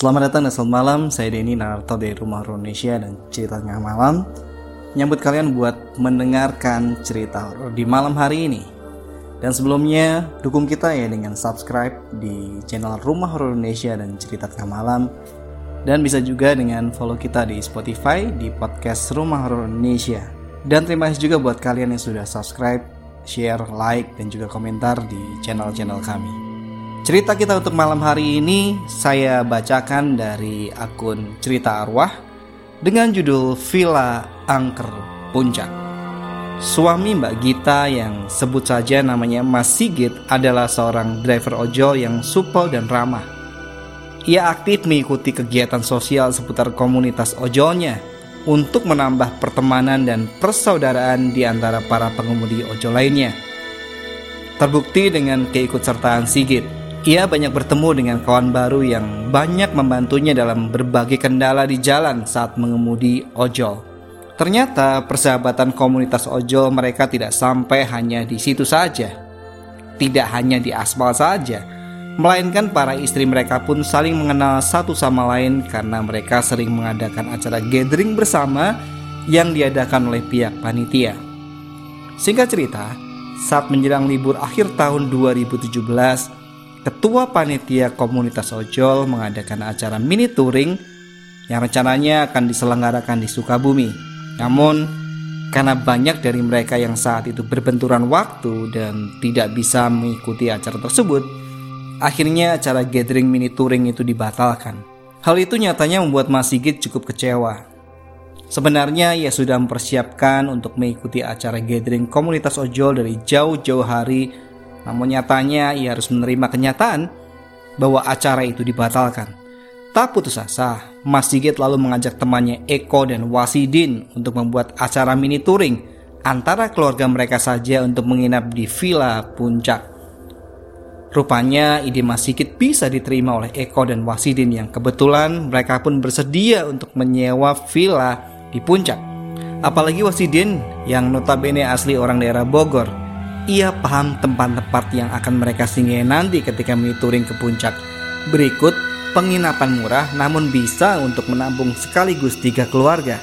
Selamat datang dan selamat malam, saya Denny Narto dari Rumah Horor Indonesia dan Cerita Tengah Malam. Nyambut kalian buat mendengarkan cerita horor di malam hari ini. Dan sebelumnya, dukung kita ya dengan subscribe di channel Rumah Horor Indonesia dan Cerita Tengah Malam. Dan bisa juga dengan follow kita di Spotify di podcast Rumah Horor Indonesia. Dan terima kasih juga buat kalian yang sudah subscribe, share, like, dan juga komentar di channel-channel kami Cerita kita untuk malam hari ini saya bacakan dari akun Cerita Arwah dengan judul Villa Angker Puncak. Suami Mbak Gita yang sebut saja namanya Mas Sigit adalah seorang driver ojol yang supel dan ramah. Ia aktif mengikuti kegiatan sosial seputar komunitas ojolnya untuk menambah pertemanan dan persaudaraan di antara para pengemudi ojol lainnya. Terbukti dengan keikutsertaan Sigit ia banyak bertemu dengan kawan baru yang banyak membantunya dalam berbagai kendala di jalan saat mengemudi ojol. Ternyata persahabatan komunitas ojol mereka tidak sampai hanya di situ saja. Tidak hanya di aspal saja, melainkan para istri mereka pun saling mengenal satu sama lain karena mereka sering mengadakan acara gathering bersama yang diadakan oleh pihak panitia. Singkat cerita, saat menjelang libur akhir tahun 2017, Ketua Panitia Komunitas Ojol mengadakan acara mini touring yang rencananya akan diselenggarakan di Sukabumi. Namun, karena banyak dari mereka yang saat itu berbenturan waktu dan tidak bisa mengikuti acara tersebut, akhirnya acara gathering mini touring itu dibatalkan. Hal itu nyatanya membuat Mas Sigit cukup kecewa. Sebenarnya ia sudah mempersiapkan untuk mengikuti acara gathering komunitas ojol dari jauh-jauh hari namun nyatanya ia harus menerima kenyataan bahwa acara itu dibatalkan. Tak putus asa, Mas Sigit lalu mengajak temannya Eko dan Wasidin untuk membuat acara mini touring antara keluarga mereka saja untuk menginap di Villa Puncak. Rupanya ide Mas Sigit bisa diterima oleh Eko dan Wasidin yang kebetulan mereka pun bersedia untuk menyewa villa di puncak. Apalagi Wasidin yang notabene asli orang daerah Bogor ia paham tempat-tempat yang akan mereka singgah nanti ketika touring ke puncak. Berikut penginapan murah namun bisa untuk menampung sekaligus tiga keluarga.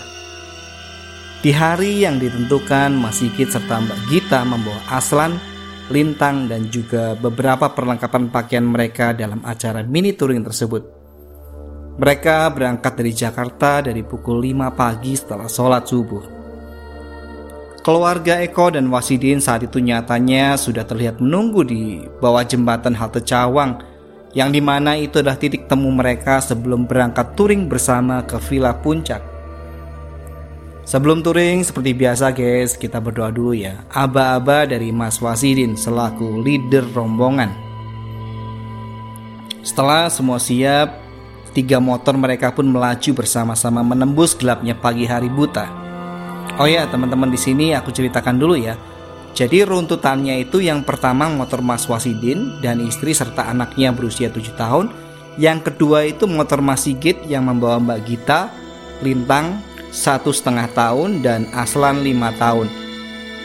Di hari yang ditentukan, Mas Sigit serta Mbak Gita membawa Aslan, Lintang, dan juga beberapa perlengkapan pakaian mereka dalam acara mini touring tersebut. Mereka berangkat dari Jakarta dari pukul 5 pagi setelah sholat subuh. Keluarga Eko dan Wasidin saat itu nyatanya sudah terlihat menunggu di bawah jembatan halte Cawang yang di mana itu adalah titik temu mereka sebelum berangkat touring bersama ke Villa Puncak. Sebelum touring seperti biasa guys kita berdoa dulu ya. Aba-aba dari Mas Wasidin selaku leader rombongan. Setelah semua siap Tiga motor mereka pun melaju bersama-sama menembus gelapnya pagi hari buta Oh ya teman-teman di sini aku ceritakan dulu ya. Jadi runtutannya itu yang pertama motor Mas Wasidin dan istri serta anaknya berusia 7 tahun. Yang kedua itu motor Mas Sigit yang membawa Mbak Gita, Lintang satu setengah tahun dan Aslan lima tahun.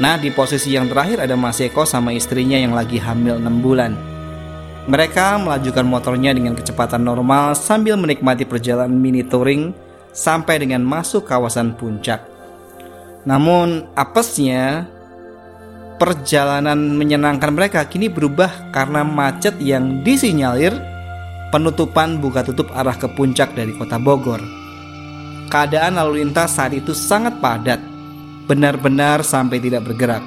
Nah di posisi yang terakhir ada Mas Eko sama istrinya yang lagi hamil 6 bulan. Mereka melajukan motornya dengan kecepatan normal sambil menikmati perjalanan mini touring sampai dengan masuk kawasan puncak. Namun apesnya perjalanan menyenangkan mereka kini berubah karena macet yang disinyalir penutupan buka tutup arah ke puncak dari kota Bogor. Keadaan lalu lintas saat itu sangat padat, benar-benar sampai tidak bergerak.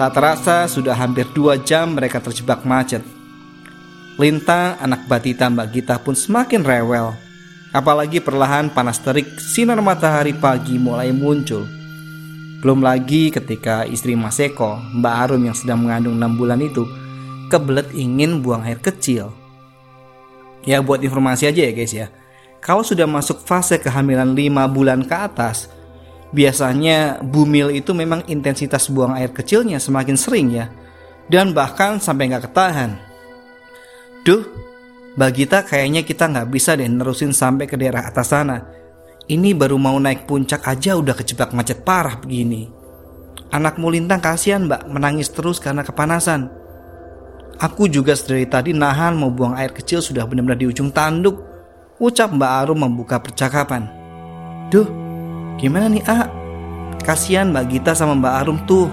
Tak terasa sudah hampir dua jam mereka terjebak macet. Lintang, anak batita Mbak Gita pun semakin rewel. Apalagi perlahan panas terik sinar matahari pagi mulai muncul. Belum lagi ketika istri Mas Eko, Mbak Arum yang sedang mengandung 6 bulan itu, kebelet ingin buang air kecil. Ya buat informasi aja ya guys ya. Kalau sudah masuk fase kehamilan 5 bulan ke atas, biasanya bumil itu memang intensitas buang air kecilnya semakin sering ya. Dan bahkan sampai nggak ketahan. Duh, bagi kita kayaknya kita nggak bisa deh nerusin sampai ke daerah atas sana. Ini baru mau naik puncak aja udah kejebak macet parah begini. Anak mulintang kasihan mbak menangis terus karena kepanasan. Aku juga dari tadi nahan mau buang air kecil sudah benar-benar di ujung tanduk Ucap Mbak Arum membuka percakapan. Duh, gimana nih A? Kasihan Mbak Gita sama Mbak Arum tuh.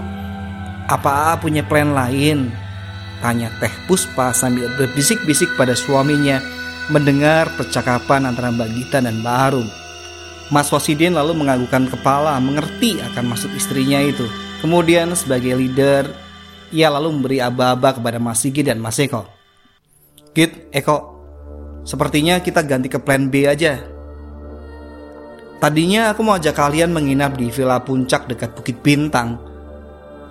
Apa A punya plan lain? Tanya Teh Puspa sambil berbisik-bisik pada suaminya mendengar percakapan antara Mbak Gita dan Mbak Arum. Mas Wasidin lalu menganggukkan kepala mengerti akan maksud istrinya itu. Kemudian sebagai leader, ia lalu memberi aba-aba kepada Mas Sigi dan Mas Eko. Git, Eko, Sepertinya kita ganti ke plan B aja. Tadinya aku mau ajak kalian menginap di Villa Puncak dekat Bukit Bintang.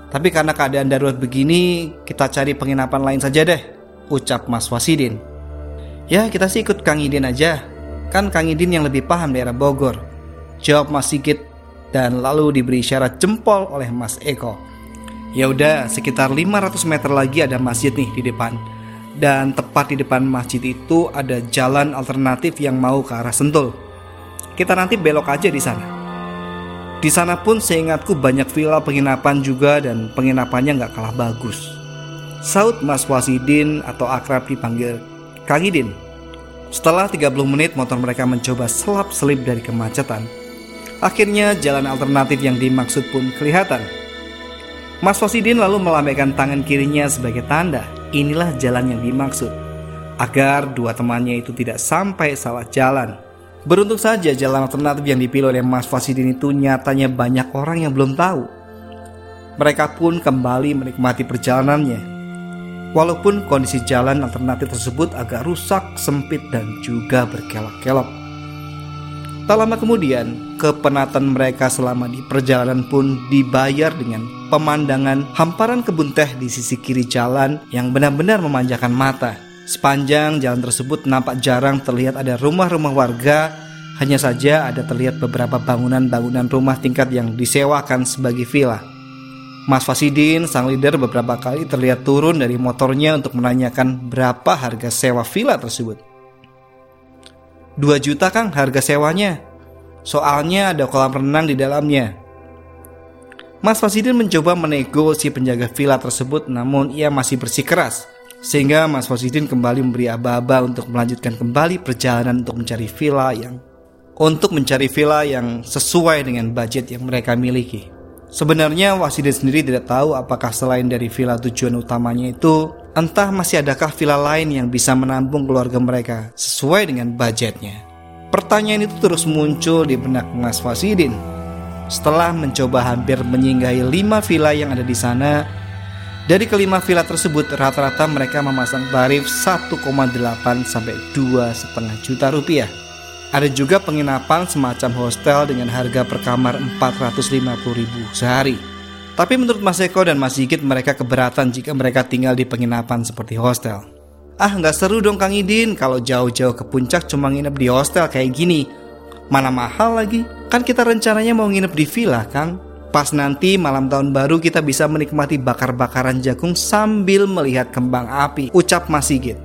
Tapi karena keadaan darurat begini, kita cari penginapan lain saja deh, ucap Mas Wasidin. Ya, kita sih ikut Kang Idin aja. Kan Kang Idin yang lebih paham daerah Bogor. Jawab Mas Sigit dan lalu diberi syarat jempol oleh Mas Eko. Ya udah, sekitar 500 meter lagi ada masjid nih di depan dan tepat di depan masjid itu ada jalan alternatif yang mau ke arah Sentul. Kita nanti belok aja di sana. Di sana pun seingatku banyak villa penginapan juga dan penginapannya nggak kalah bagus. Saud Mas Wasidin atau akrab dipanggil Kang Idin. Setelah 30 menit motor mereka mencoba selap-selip dari kemacetan. Akhirnya jalan alternatif yang dimaksud pun kelihatan. Mas Wasidin lalu melambaikan tangan kirinya sebagai tanda inilah jalan yang dimaksud, agar dua temannya itu tidak sampai salah jalan. Beruntung saja jalan alternatif yang dipilih oleh Mas Fasidin itu nyatanya banyak orang yang belum tahu. Mereka pun kembali menikmati perjalanannya. Walaupun kondisi jalan alternatif tersebut agak rusak, sempit, dan juga berkelok-kelok. Tak lama kemudian, kepenatan mereka selama di perjalanan pun dibayar dengan pemandangan hamparan kebun teh di sisi kiri jalan yang benar-benar memanjakan mata. Sepanjang jalan tersebut nampak jarang terlihat ada rumah-rumah warga, hanya saja ada terlihat beberapa bangunan-bangunan rumah tingkat yang disewakan sebagai villa. Mas Fasidin, sang leader beberapa kali terlihat turun dari motornya untuk menanyakan berapa harga sewa villa tersebut. 2 juta kang harga sewanya. Soalnya ada kolam renang di dalamnya. Mas Fasidin mencoba menego si penjaga villa tersebut namun ia masih bersikeras sehingga Mas Fasidin kembali memberi aba-aba untuk melanjutkan kembali perjalanan untuk mencari villa yang untuk mencari villa yang sesuai dengan budget yang mereka miliki. Sebenarnya Wasidin sendiri tidak tahu apakah selain dari villa tujuan utamanya itu entah masih adakah villa lain yang bisa menampung keluarga mereka sesuai dengan budgetnya. Pertanyaan itu terus muncul di benak Mas Fasidin setelah mencoba hampir menyinggahi lima villa yang ada di sana, dari kelima villa tersebut rata-rata mereka memasang tarif 1,8 sampai 2,5 juta rupiah. Ada juga penginapan semacam hostel dengan harga per kamar 450 ribu sehari. Tapi menurut Mas Eko dan Mas Sigit mereka keberatan jika mereka tinggal di penginapan seperti hostel. Ah nggak seru dong Kang Idin kalau jauh-jauh ke puncak cuma nginep di hostel kayak gini. Mana mahal lagi? Kan kita rencananya mau nginep di villa, Kang. Pas nanti malam tahun baru kita bisa menikmati bakar-bakaran jagung sambil melihat kembang api, ucap Mas Sigit.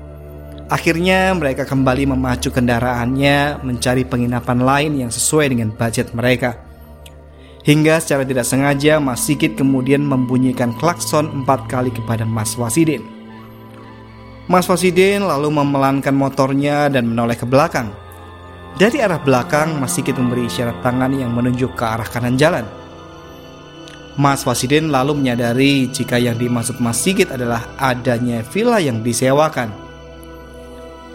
Akhirnya mereka kembali memacu kendaraannya mencari penginapan lain yang sesuai dengan budget mereka. Hingga secara tidak sengaja Mas Sigit kemudian membunyikan klakson empat kali kepada Mas Wasidin. Mas Wasidin lalu memelankan motornya dan menoleh ke belakang. Dari arah belakang, Mas Sigit memberi isyarat tangan yang menunjuk ke arah kanan jalan. Mas Wasidin lalu menyadari jika yang dimaksud Mas Sigit adalah adanya villa yang disewakan.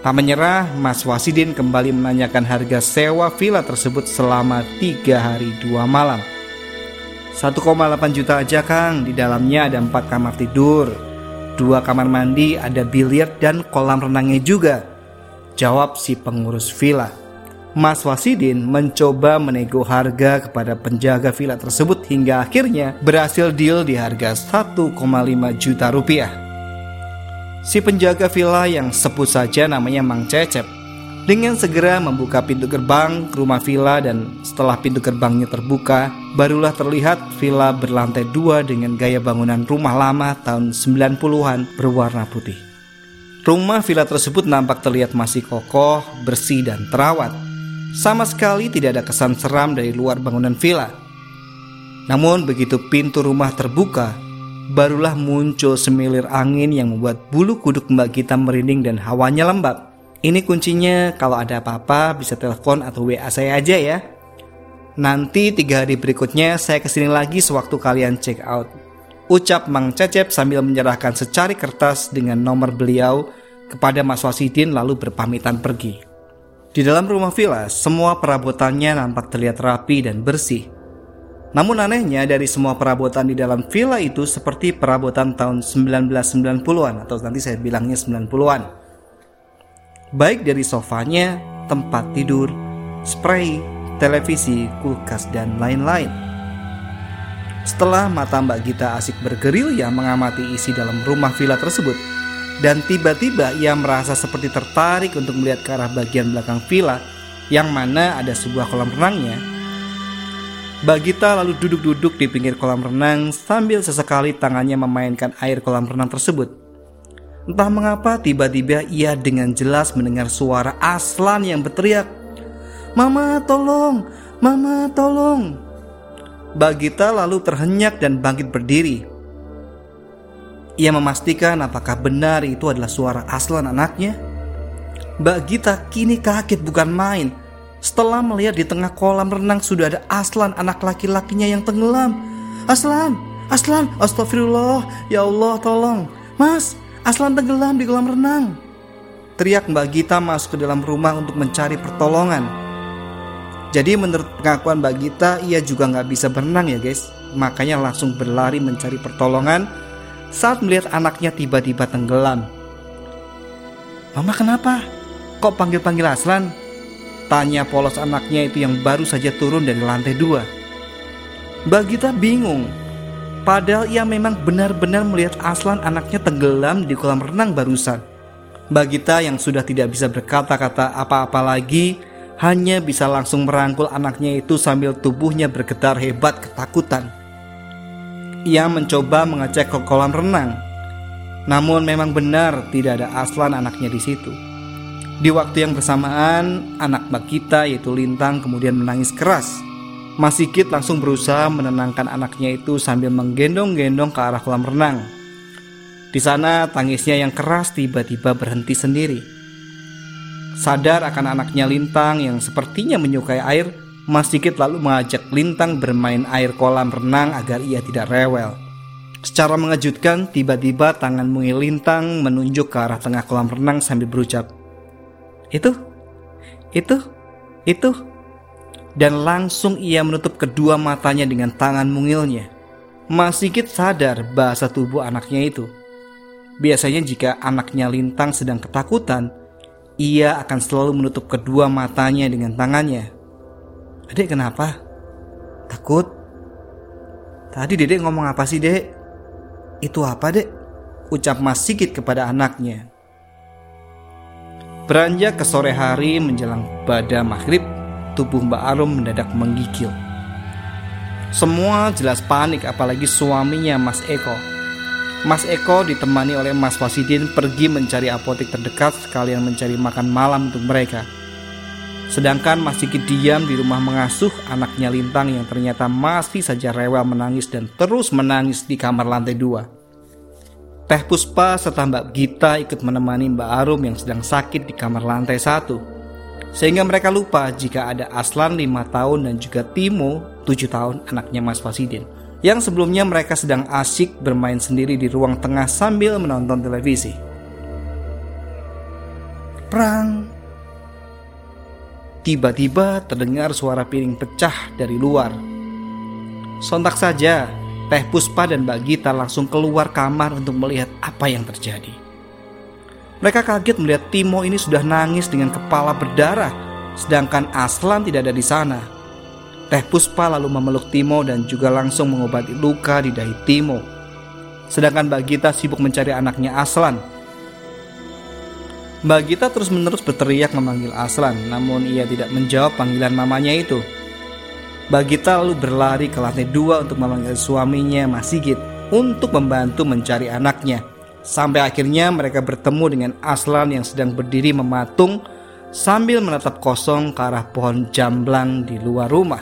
Tak menyerah, Mas Wasidin kembali menanyakan harga sewa villa tersebut selama tiga hari dua malam. 1,8 juta aja Kang, di dalamnya ada empat kamar tidur, dua kamar mandi, ada biliar dan kolam renangnya juga. Jawab si pengurus villa. Mas Wasidin mencoba menego harga kepada penjaga villa tersebut hingga akhirnya berhasil deal di harga 1,5 juta rupiah. Si penjaga villa yang sebut saja namanya Mang Cecep dengan segera membuka pintu gerbang rumah villa dan setelah pintu gerbangnya terbuka, barulah terlihat villa berlantai dua dengan gaya bangunan rumah lama tahun 90-an berwarna putih. Rumah villa tersebut nampak terlihat masih kokoh, bersih dan terawat. Sama sekali tidak ada kesan seram dari luar bangunan villa. Namun begitu pintu rumah terbuka, barulah muncul semilir angin yang membuat bulu kuduk Mbak Gita merinding dan hawanya lembab. Ini kuncinya kalau ada apa-apa bisa telepon atau WA saya aja ya. Nanti tiga hari berikutnya saya ke sini lagi sewaktu kalian check out. Ucap Mang Cecep sambil menyerahkan secari kertas dengan nomor beliau kepada Mas Wasidin lalu berpamitan pergi. Di dalam rumah villa, semua perabotannya nampak terlihat rapi dan bersih. Namun anehnya dari semua perabotan di dalam villa itu seperti perabotan tahun 1990-an atau nanti saya bilangnya 90-an. Baik dari sofanya, tempat tidur, spray, televisi, kulkas, dan lain-lain. Setelah mata Mbak Gita asik bergerilya mengamati isi dalam rumah villa tersebut, dan tiba-tiba ia merasa seperti tertarik untuk melihat ke arah bagian belakang villa yang mana ada sebuah kolam renangnya Bagita lalu duduk-duduk di pinggir kolam renang sambil sesekali tangannya memainkan air kolam renang tersebut. Entah mengapa tiba-tiba ia dengan jelas mendengar suara Aslan yang berteriak, "Mama, tolong! Mama, tolong!" Bagita lalu terhenyak dan bangkit berdiri. Ia memastikan apakah benar itu adalah suara Aslan anaknya. Bagita kini kaget bukan main setelah melihat di tengah kolam renang sudah ada Aslan anak laki-lakinya yang tenggelam. Aslan, Aslan, astagfirullah, ya Allah tolong. Mas, Aslan tenggelam di kolam renang. Teriak Mbak Gita masuk ke dalam rumah untuk mencari pertolongan. Jadi menurut pengakuan Mbak Gita, ia juga nggak bisa berenang ya guys. Makanya langsung berlari mencari pertolongan saat melihat anaknya tiba-tiba tenggelam. Mama kenapa? Kok panggil-panggil Aslan? Tanya polos anaknya itu yang baru saja turun dari lantai dua. Bagita bingung. Padahal ia memang benar-benar melihat Aslan anaknya tenggelam di kolam renang barusan. Bagita yang sudah tidak bisa berkata-kata apa-apa lagi hanya bisa langsung merangkul anaknya itu sambil tubuhnya bergetar hebat ketakutan. Ia mencoba mengecek ke kolam renang. Namun memang benar tidak ada Aslan anaknya di situ. Di waktu yang bersamaan, anak Mbak kita yaitu Lintang kemudian menangis keras. Mas Sigit langsung berusaha menenangkan anaknya itu sambil menggendong-gendong ke arah kolam renang. Di sana tangisnya yang keras tiba-tiba berhenti sendiri. Sadar akan anaknya Lintang yang sepertinya menyukai air, Mas Sigit lalu mengajak Lintang bermain air kolam renang agar ia tidak rewel. Secara mengejutkan, tiba-tiba tangan Mungil Lintang menunjuk ke arah tengah kolam renang sambil berucap, itu, itu, itu. Dan langsung ia menutup kedua matanya dengan tangan mungilnya. Mas Sigit sadar bahasa tubuh anaknya itu. Biasanya jika anaknya lintang sedang ketakutan, ia akan selalu menutup kedua matanya dengan tangannya. Adek kenapa? Takut? Tadi dedek ngomong apa sih dek? Itu apa dek? Ucap Mas Sigit kepada anaknya. Beranjak ke sore hari menjelang pada maghrib, tubuh Mbak Arum mendadak menggigil. Semua jelas panik apalagi suaminya Mas Eko. Mas Eko ditemani oleh Mas Wasidin pergi mencari apotek terdekat sekalian mencari makan malam untuk mereka. Sedangkan Mas Sigit diam di rumah mengasuh anaknya Lintang yang ternyata masih saja rewel menangis dan terus menangis di kamar lantai dua. Teh Puspa serta Mbak Gita ikut menemani Mbak Arum yang sedang sakit di kamar lantai satu. Sehingga mereka lupa jika ada Aslan 5 tahun dan juga Timo 7 tahun anaknya Mas Fasidin. Yang sebelumnya mereka sedang asyik bermain sendiri di ruang tengah sambil menonton televisi. Prang. Tiba-tiba terdengar suara piring pecah dari luar. Sontak saja, Teh Puspa dan Mbak Gita langsung keluar kamar untuk melihat apa yang terjadi. Mereka kaget melihat Timo ini sudah nangis dengan kepala berdarah, sedangkan Aslan tidak ada di sana. Teh Puspa lalu memeluk Timo dan juga langsung mengobati luka di dahi Timo. Sedangkan Mbak Gita sibuk mencari anaknya Aslan Mbak Gita terus-menerus berteriak memanggil Aslan, namun ia tidak menjawab panggilan mamanya itu. Mbak Gita lalu berlari ke lantai dua untuk memanggil suaminya Mas Sigit untuk membantu mencari anaknya. Sampai akhirnya mereka bertemu dengan Aslan yang sedang berdiri mematung sambil menatap kosong ke arah pohon jamblang di luar rumah.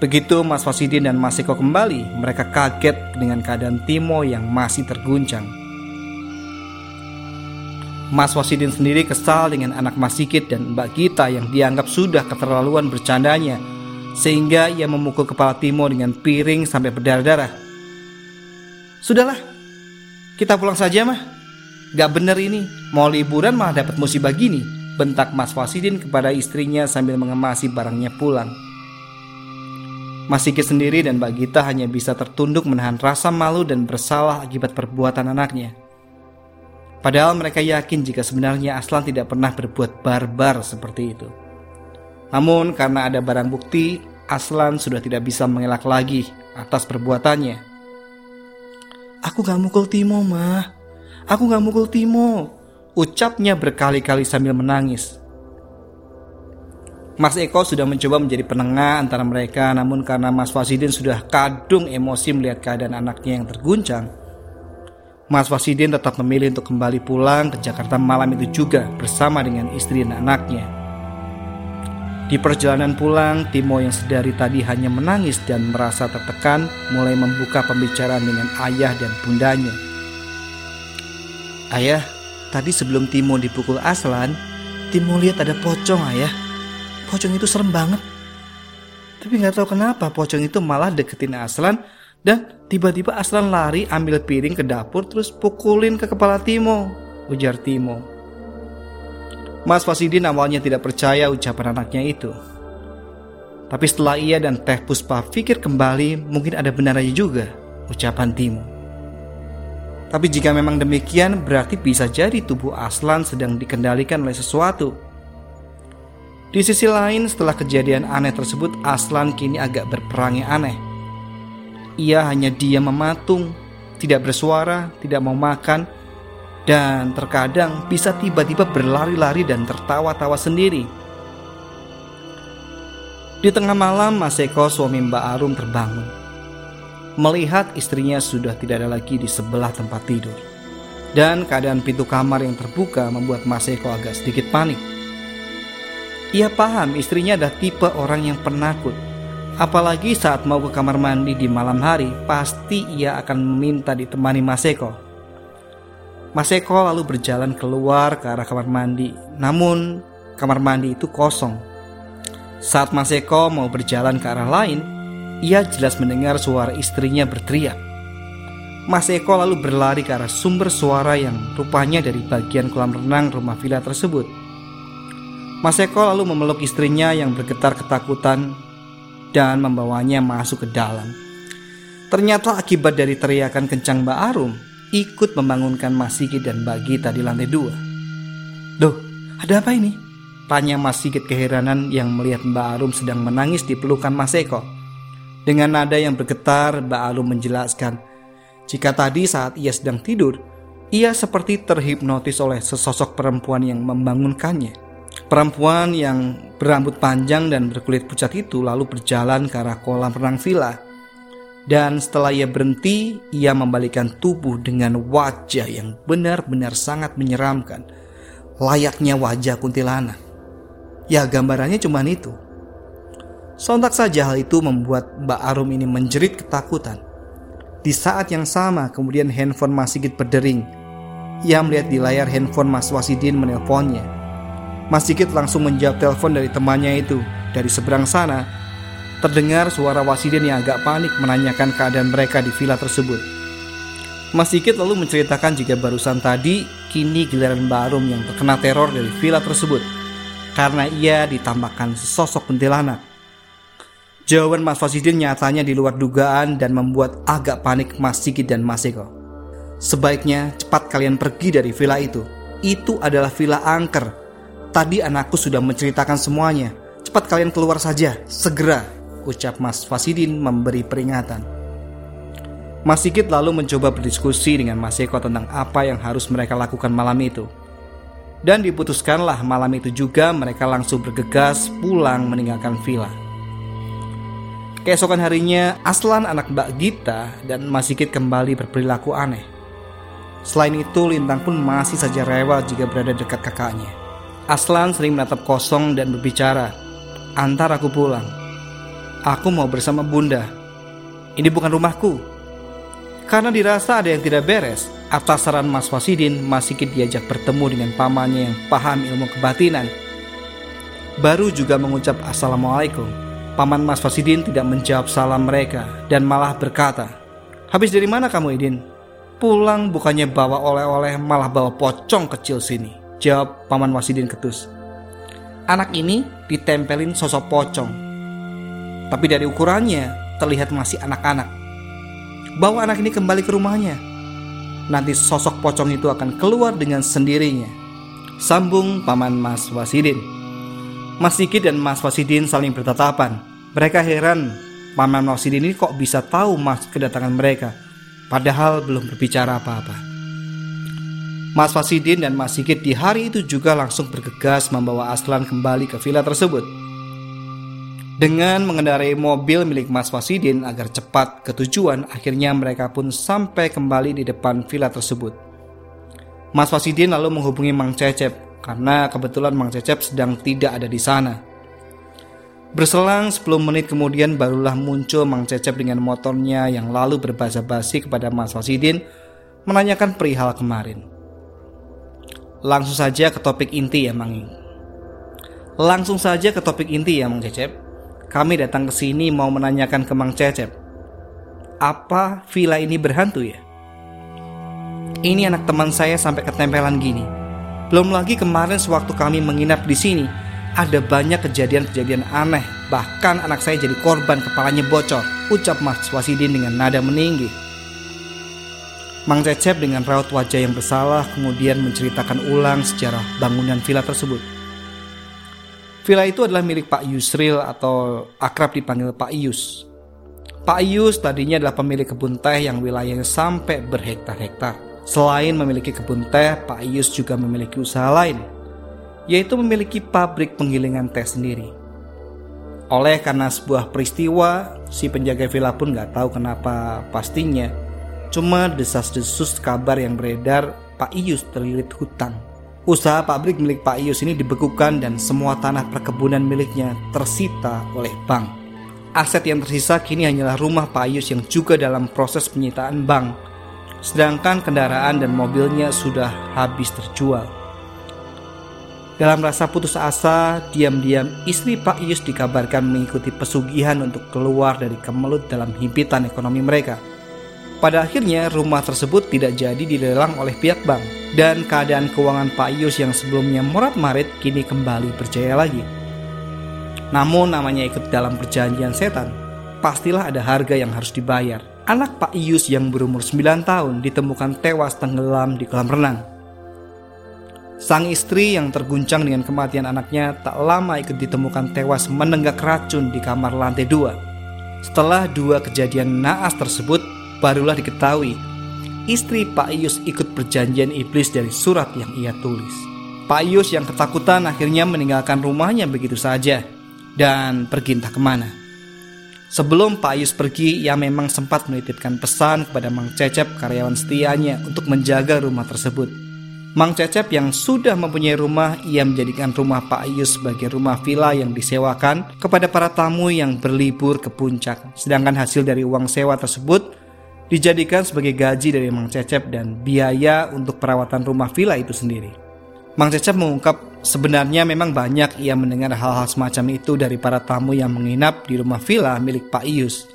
Begitu Mas Fasidin dan Mas Eko kembali, mereka kaget dengan keadaan Timo yang masih terguncang. Mas Wasidin sendiri kesal dengan anak Mas Sikit dan Mbak Gita yang dianggap sudah keterlaluan bercandanya sehingga ia memukul kepala Timo dengan piring sampai berdarah-darah. Sudahlah, kita pulang saja mah. Gak bener ini, mau liburan malah dapat musibah gini. Bentak Mas Wasidin kepada istrinya sambil mengemasi barangnya pulang. Mas Sikit sendiri dan Mbak Gita hanya bisa tertunduk menahan rasa malu dan bersalah akibat perbuatan anaknya. Padahal mereka yakin jika sebenarnya Aslan tidak pernah berbuat barbar seperti itu. Namun karena ada barang bukti, Aslan sudah tidak bisa mengelak lagi atas perbuatannya. Aku gak mukul Timo, mah. Aku gak mukul Timo. Ucapnya berkali-kali sambil menangis. Mas Eko sudah mencoba menjadi penengah antara mereka, namun karena Mas Fasidin sudah kadung emosi melihat keadaan anaknya yang terguncang, Mas Wasidin tetap memilih untuk kembali pulang ke Jakarta malam itu juga bersama dengan istri dan anaknya. Di perjalanan pulang, Timo yang sedari tadi hanya menangis dan merasa tertekan mulai membuka pembicaraan dengan ayah dan bundanya. Ayah, tadi sebelum Timo dipukul Aslan, Timo lihat ada pocong ayah. Pocong itu serem banget. Tapi nggak tahu kenapa pocong itu malah deketin Aslan dan tiba-tiba Aslan lari ambil piring ke dapur terus pukulin ke kepala Timo, ujar Timo. Mas Fasidin awalnya tidak percaya ucapan anaknya itu. Tapi setelah ia dan Teh Puspa pikir kembali, mungkin ada benarnya juga ucapan Timo. Tapi jika memang demikian, berarti bisa jadi tubuh Aslan sedang dikendalikan oleh sesuatu. Di sisi lain, setelah kejadian aneh tersebut, Aslan kini agak berperangai aneh ia hanya diam mematung, tidak bersuara, tidak mau makan, dan terkadang bisa tiba-tiba berlari-lari dan tertawa-tawa sendiri. Di tengah malam, Mas Eko suami Mbak Arum terbangun. Melihat istrinya sudah tidak ada lagi di sebelah tempat tidur. Dan keadaan pintu kamar yang terbuka membuat Mas Eko agak sedikit panik. Ia paham istrinya adalah tipe orang yang penakut Apalagi saat mau ke kamar mandi di malam hari, pasti ia akan meminta ditemani Mas Eko. Mas Eko lalu berjalan keluar ke arah kamar mandi, namun kamar mandi itu kosong. Saat Mas Eko mau berjalan ke arah lain, ia jelas mendengar suara istrinya berteriak. Mas Eko lalu berlari ke arah sumber suara yang rupanya dari bagian kolam renang rumah villa tersebut. Mas Eko lalu memeluk istrinya yang bergetar ketakutan dan membawanya masuk ke dalam. Ternyata akibat dari teriakan kencang Mbak Arum ikut membangunkan Mas dan Mbak Gita di lantai dua. Duh, ada apa ini? Tanya Mas Sigit keheranan yang melihat Mbak Arum sedang menangis di pelukan Mas Eko. Dengan nada yang bergetar, Mbak Arum menjelaskan, jika tadi saat ia sedang tidur, ia seperti terhipnotis oleh sesosok perempuan yang membangunkannya. Perempuan yang berambut panjang dan berkulit pucat itu lalu berjalan ke arah kolam renang villa. Dan setelah ia berhenti, ia membalikan tubuh dengan wajah yang benar-benar sangat menyeramkan. Layaknya wajah kuntilanak. Ya gambarannya cuma itu. Sontak saja hal itu membuat Mbak Arum ini menjerit ketakutan. Di saat yang sama kemudian handphone Mas Sigit berdering. Ia melihat di layar handphone Mas Wasidin menelponnya. Mas Sigit langsung menjawab telepon dari temannya itu. Dari seberang sana, terdengar suara Wasidin yang agak panik menanyakan keadaan mereka di villa tersebut. Mas Sigit lalu menceritakan jika barusan tadi kini giliran Mbak yang terkena teror dari villa tersebut karena ia ditambahkan sosok kuntilanak. Jawaban Mas Fasidin nyatanya di luar dugaan dan membuat agak panik Mas Sigit dan Mas Eko. Sebaiknya cepat kalian pergi dari villa itu. Itu adalah villa angker. Tadi anakku sudah menceritakan semuanya. Cepat kalian keluar saja, segera, ucap Mas Fasidin memberi peringatan. Mas Sigit lalu mencoba berdiskusi dengan Mas Eko tentang apa yang harus mereka lakukan malam itu. Dan diputuskanlah malam itu juga mereka langsung bergegas pulang meninggalkan villa. Keesokan harinya, Aslan anak Mbak Gita dan Mas Sigit kembali berperilaku aneh. Selain itu, Lintang pun masih saja rewel jika berada dekat kakaknya. Aslan sering menatap kosong dan berbicara, Antar aku pulang. Aku mau bersama bunda. Ini bukan rumahku, karena dirasa ada yang tidak beres, atas saran Mas Wasidin, Mas Sikit diajak bertemu dengan pamannya yang paham ilmu kebatinan. Baru juga mengucap Assalamualaikum. Paman Mas Wasidin tidak menjawab salam mereka dan malah berkata, Habis dari mana kamu Idin? Pulang bukannya bawa oleh-oleh malah bawa pocong kecil sini. Jawab Paman Wasidin ketus. Anak ini ditempelin sosok pocong. Tapi dari ukurannya terlihat masih anak-anak bawa anak ini kembali ke rumahnya. Nanti sosok pocong itu akan keluar dengan sendirinya. Sambung paman Mas Wasidin. Mas Sigit dan Mas Wasidin saling bertatapan. Mereka heran paman Wasidin ini kok bisa tahu mas kedatangan mereka. Padahal belum berbicara apa-apa. Mas Wasidin dan Mas Sigit di hari itu juga langsung bergegas membawa Aslan kembali ke villa tersebut. Dengan mengendarai mobil milik Mas Wasidin agar cepat ke tujuan, akhirnya mereka pun sampai kembali di depan villa tersebut. Mas Wasidin lalu menghubungi Mang Cecep karena kebetulan Mang Cecep sedang tidak ada di sana. Berselang 10 menit kemudian barulah muncul Mang Cecep dengan motornya yang lalu berbahasa basi kepada Mas Wasidin menanyakan perihal kemarin. Langsung saja ke topik inti ya Mang. Langsung saja ke topik inti ya Mang Cecep. Kami datang ke sini mau menanyakan ke Mang Cecep. Apa villa ini berhantu ya? Ini anak teman saya sampai ketempelan gini. Belum lagi kemarin sewaktu kami menginap di sini, ada banyak kejadian-kejadian aneh. Bahkan anak saya jadi korban kepalanya bocor. Ucap Mas Wasidin dengan nada meninggi. Mang Cecep dengan raut wajah yang bersalah kemudian menceritakan ulang sejarah bangunan villa tersebut. Villa itu adalah milik Pak Yusril atau akrab dipanggil Pak Ius. Pak Ius tadinya adalah pemilik kebun teh yang wilayahnya sampai berhektar-hektar. Selain memiliki kebun teh, Pak Ius juga memiliki usaha lain, yaitu memiliki pabrik penggilingan teh sendiri. Oleh karena sebuah peristiwa, si penjaga villa pun nggak tahu kenapa pastinya. Cuma desas-desus kabar yang beredar, Pak Ius terlilit hutang. Usaha pabrik milik Pak Ius ini dibekukan dan semua tanah perkebunan miliknya tersita oleh bank. Aset yang tersisa kini hanyalah rumah Pak Ius yang juga dalam proses penyitaan bank. Sedangkan kendaraan dan mobilnya sudah habis terjual. Dalam rasa putus asa, diam-diam istri Pak Ius dikabarkan mengikuti pesugihan untuk keluar dari kemelut dalam himpitan ekonomi mereka. Pada akhirnya rumah tersebut tidak jadi dilelang oleh pihak bank dan keadaan keuangan Pak Ius yang sebelumnya morat-marit kini kembali berjaya lagi. Namun namanya ikut dalam perjanjian setan, pastilah ada harga yang harus dibayar. Anak Pak Ius yang berumur 9 tahun ditemukan tewas tenggelam di kolam renang. Sang istri yang terguncang dengan kematian anaknya tak lama ikut ditemukan tewas menenggak racun di kamar lantai dua. Setelah dua kejadian naas tersebut, barulah diketahui istri Pak Ius ikut perjanjian iblis dari surat yang ia tulis. Pak Ius yang ketakutan akhirnya meninggalkan rumahnya begitu saja dan pergi entah ke mana. Sebelum Pak Ius pergi, ia memang sempat menitipkan pesan kepada Mang Cecep karyawan setianya untuk menjaga rumah tersebut. Mang Cecep yang sudah mempunyai rumah, ia menjadikan rumah Pak Ius sebagai rumah villa yang disewakan kepada para tamu yang berlibur ke puncak. Sedangkan hasil dari uang sewa tersebut dijadikan sebagai gaji dari Mang Cecep dan biaya untuk perawatan rumah villa itu sendiri. Mang Cecep mengungkap sebenarnya memang banyak ia mendengar hal-hal semacam itu dari para tamu yang menginap di rumah villa milik Pak Ius.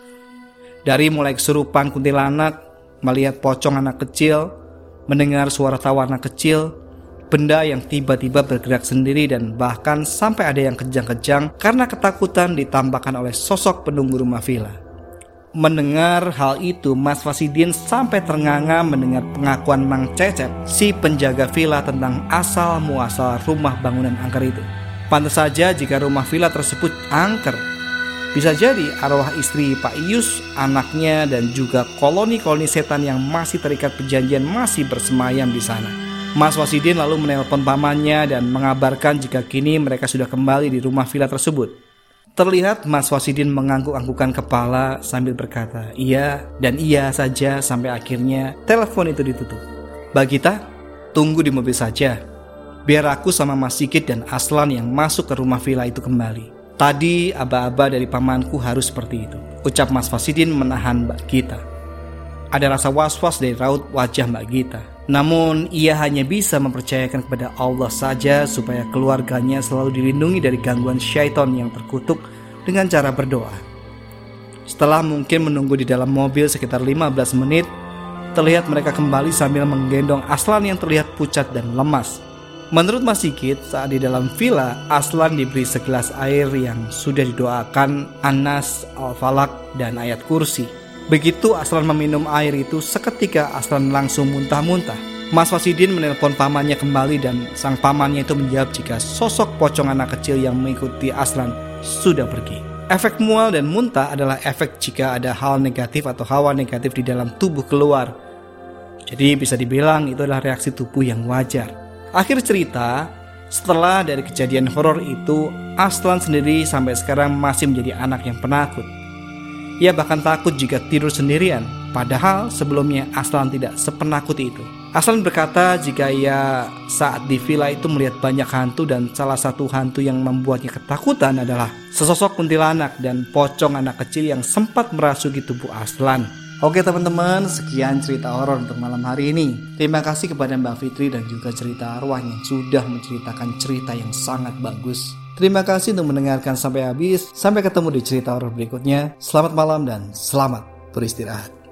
Dari mulai kesurupan kuntilanak, melihat pocong anak kecil, mendengar suara tawa anak kecil, benda yang tiba-tiba bergerak sendiri dan bahkan sampai ada yang kejang-kejang karena ketakutan ditambahkan oleh sosok penunggu rumah villa. Mendengar hal itu, Mas Fasidin sampai ternganga mendengar pengakuan Mang Cecep, si penjaga villa tentang asal muasal rumah bangunan angker itu. Pantas saja jika rumah villa tersebut angker, bisa jadi arwah istri Pak Ius, anaknya, dan juga koloni-koloni setan yang masih terikat perjanjian masih bersemayam di sana. Mas Wasidin lalu menelpon pamannya dan mengabarkan jika kini mereka sudah kembali di rumah villa tersebut. Terlihat Mas Wasidin mengangguk-anggukan kepala sambil berkata iya dan iya saja sampai akhirnya telepon itu ditutup. Bagita, tunggu di mobil saja. Biar aku sama Mas Sikit dan Aslan yang masuk ke rumah villa itu kembali. Tadi aba-aba dari pamanku harus seperti itu. Ucap Mas Fasidin menahan Mbak Gita. Ada rasa was-was dari raut wajah Mbak Gita. Namun ia hanya bisa mempercayakan kepada Allah saja supaya keluarganya selalu dilindungi dari gangguan syaitan yang terkutuk dengan cara berdoa. Setelah mungkin menunggu di dalam mobil sekitar 15 menit, terlihat mereka kembali sambil menggendong Aslan yang terlihat pucat dan lemas. Menurut Mas Sigit, saat di dalam villa, Aslan diberi segelas air yang sudah didoakan Anas, Al-Falak, dan ayat kursi. Begitu Aslan meminum air itu, seketika Aslan langsung muntah-muntah. Mas Wasidin menelpon pamannya kembali dan sang pamannya itu menjawab jika sosok pocong anak kecil yang mengikuti Aslan sudah pergi. Efek mual dan muntah adalah efek jika ada hal negatif atau hawa negatif di dalam tubuh keluar. Jadi bisa dibilang itu adalah reaksi tubuh yang wajar. Akhir cerita, setelah dari kejadian horor itu, Aslan sendiri sampai sekarang masih menjadi anak yang penakut. Ia bahkan takut jika tidur sendirian, padahal sebelumnya Aslan tidak sepenakut itu. Aslan berkata jika ia saat di villa itu melihat banyak hantu dan salah satu hantu yang membuatnya ketakutan adalah sesosok kuntilanak dan pocong anak kecil yang sempat merasuki tubuh Aslan. Oke teman-teman, sekian cerita horor untuk malam hari ini. Terima kasih kepada Mbak Fitri dan juga cerita arwah yang sudah menceritakan cerita yang sangat bagus. Terima kasih untuk mendengarkan sampai habis. Sampai ketemu di cerita horor berikutnya. Selamat malam dan selamat beristirahat.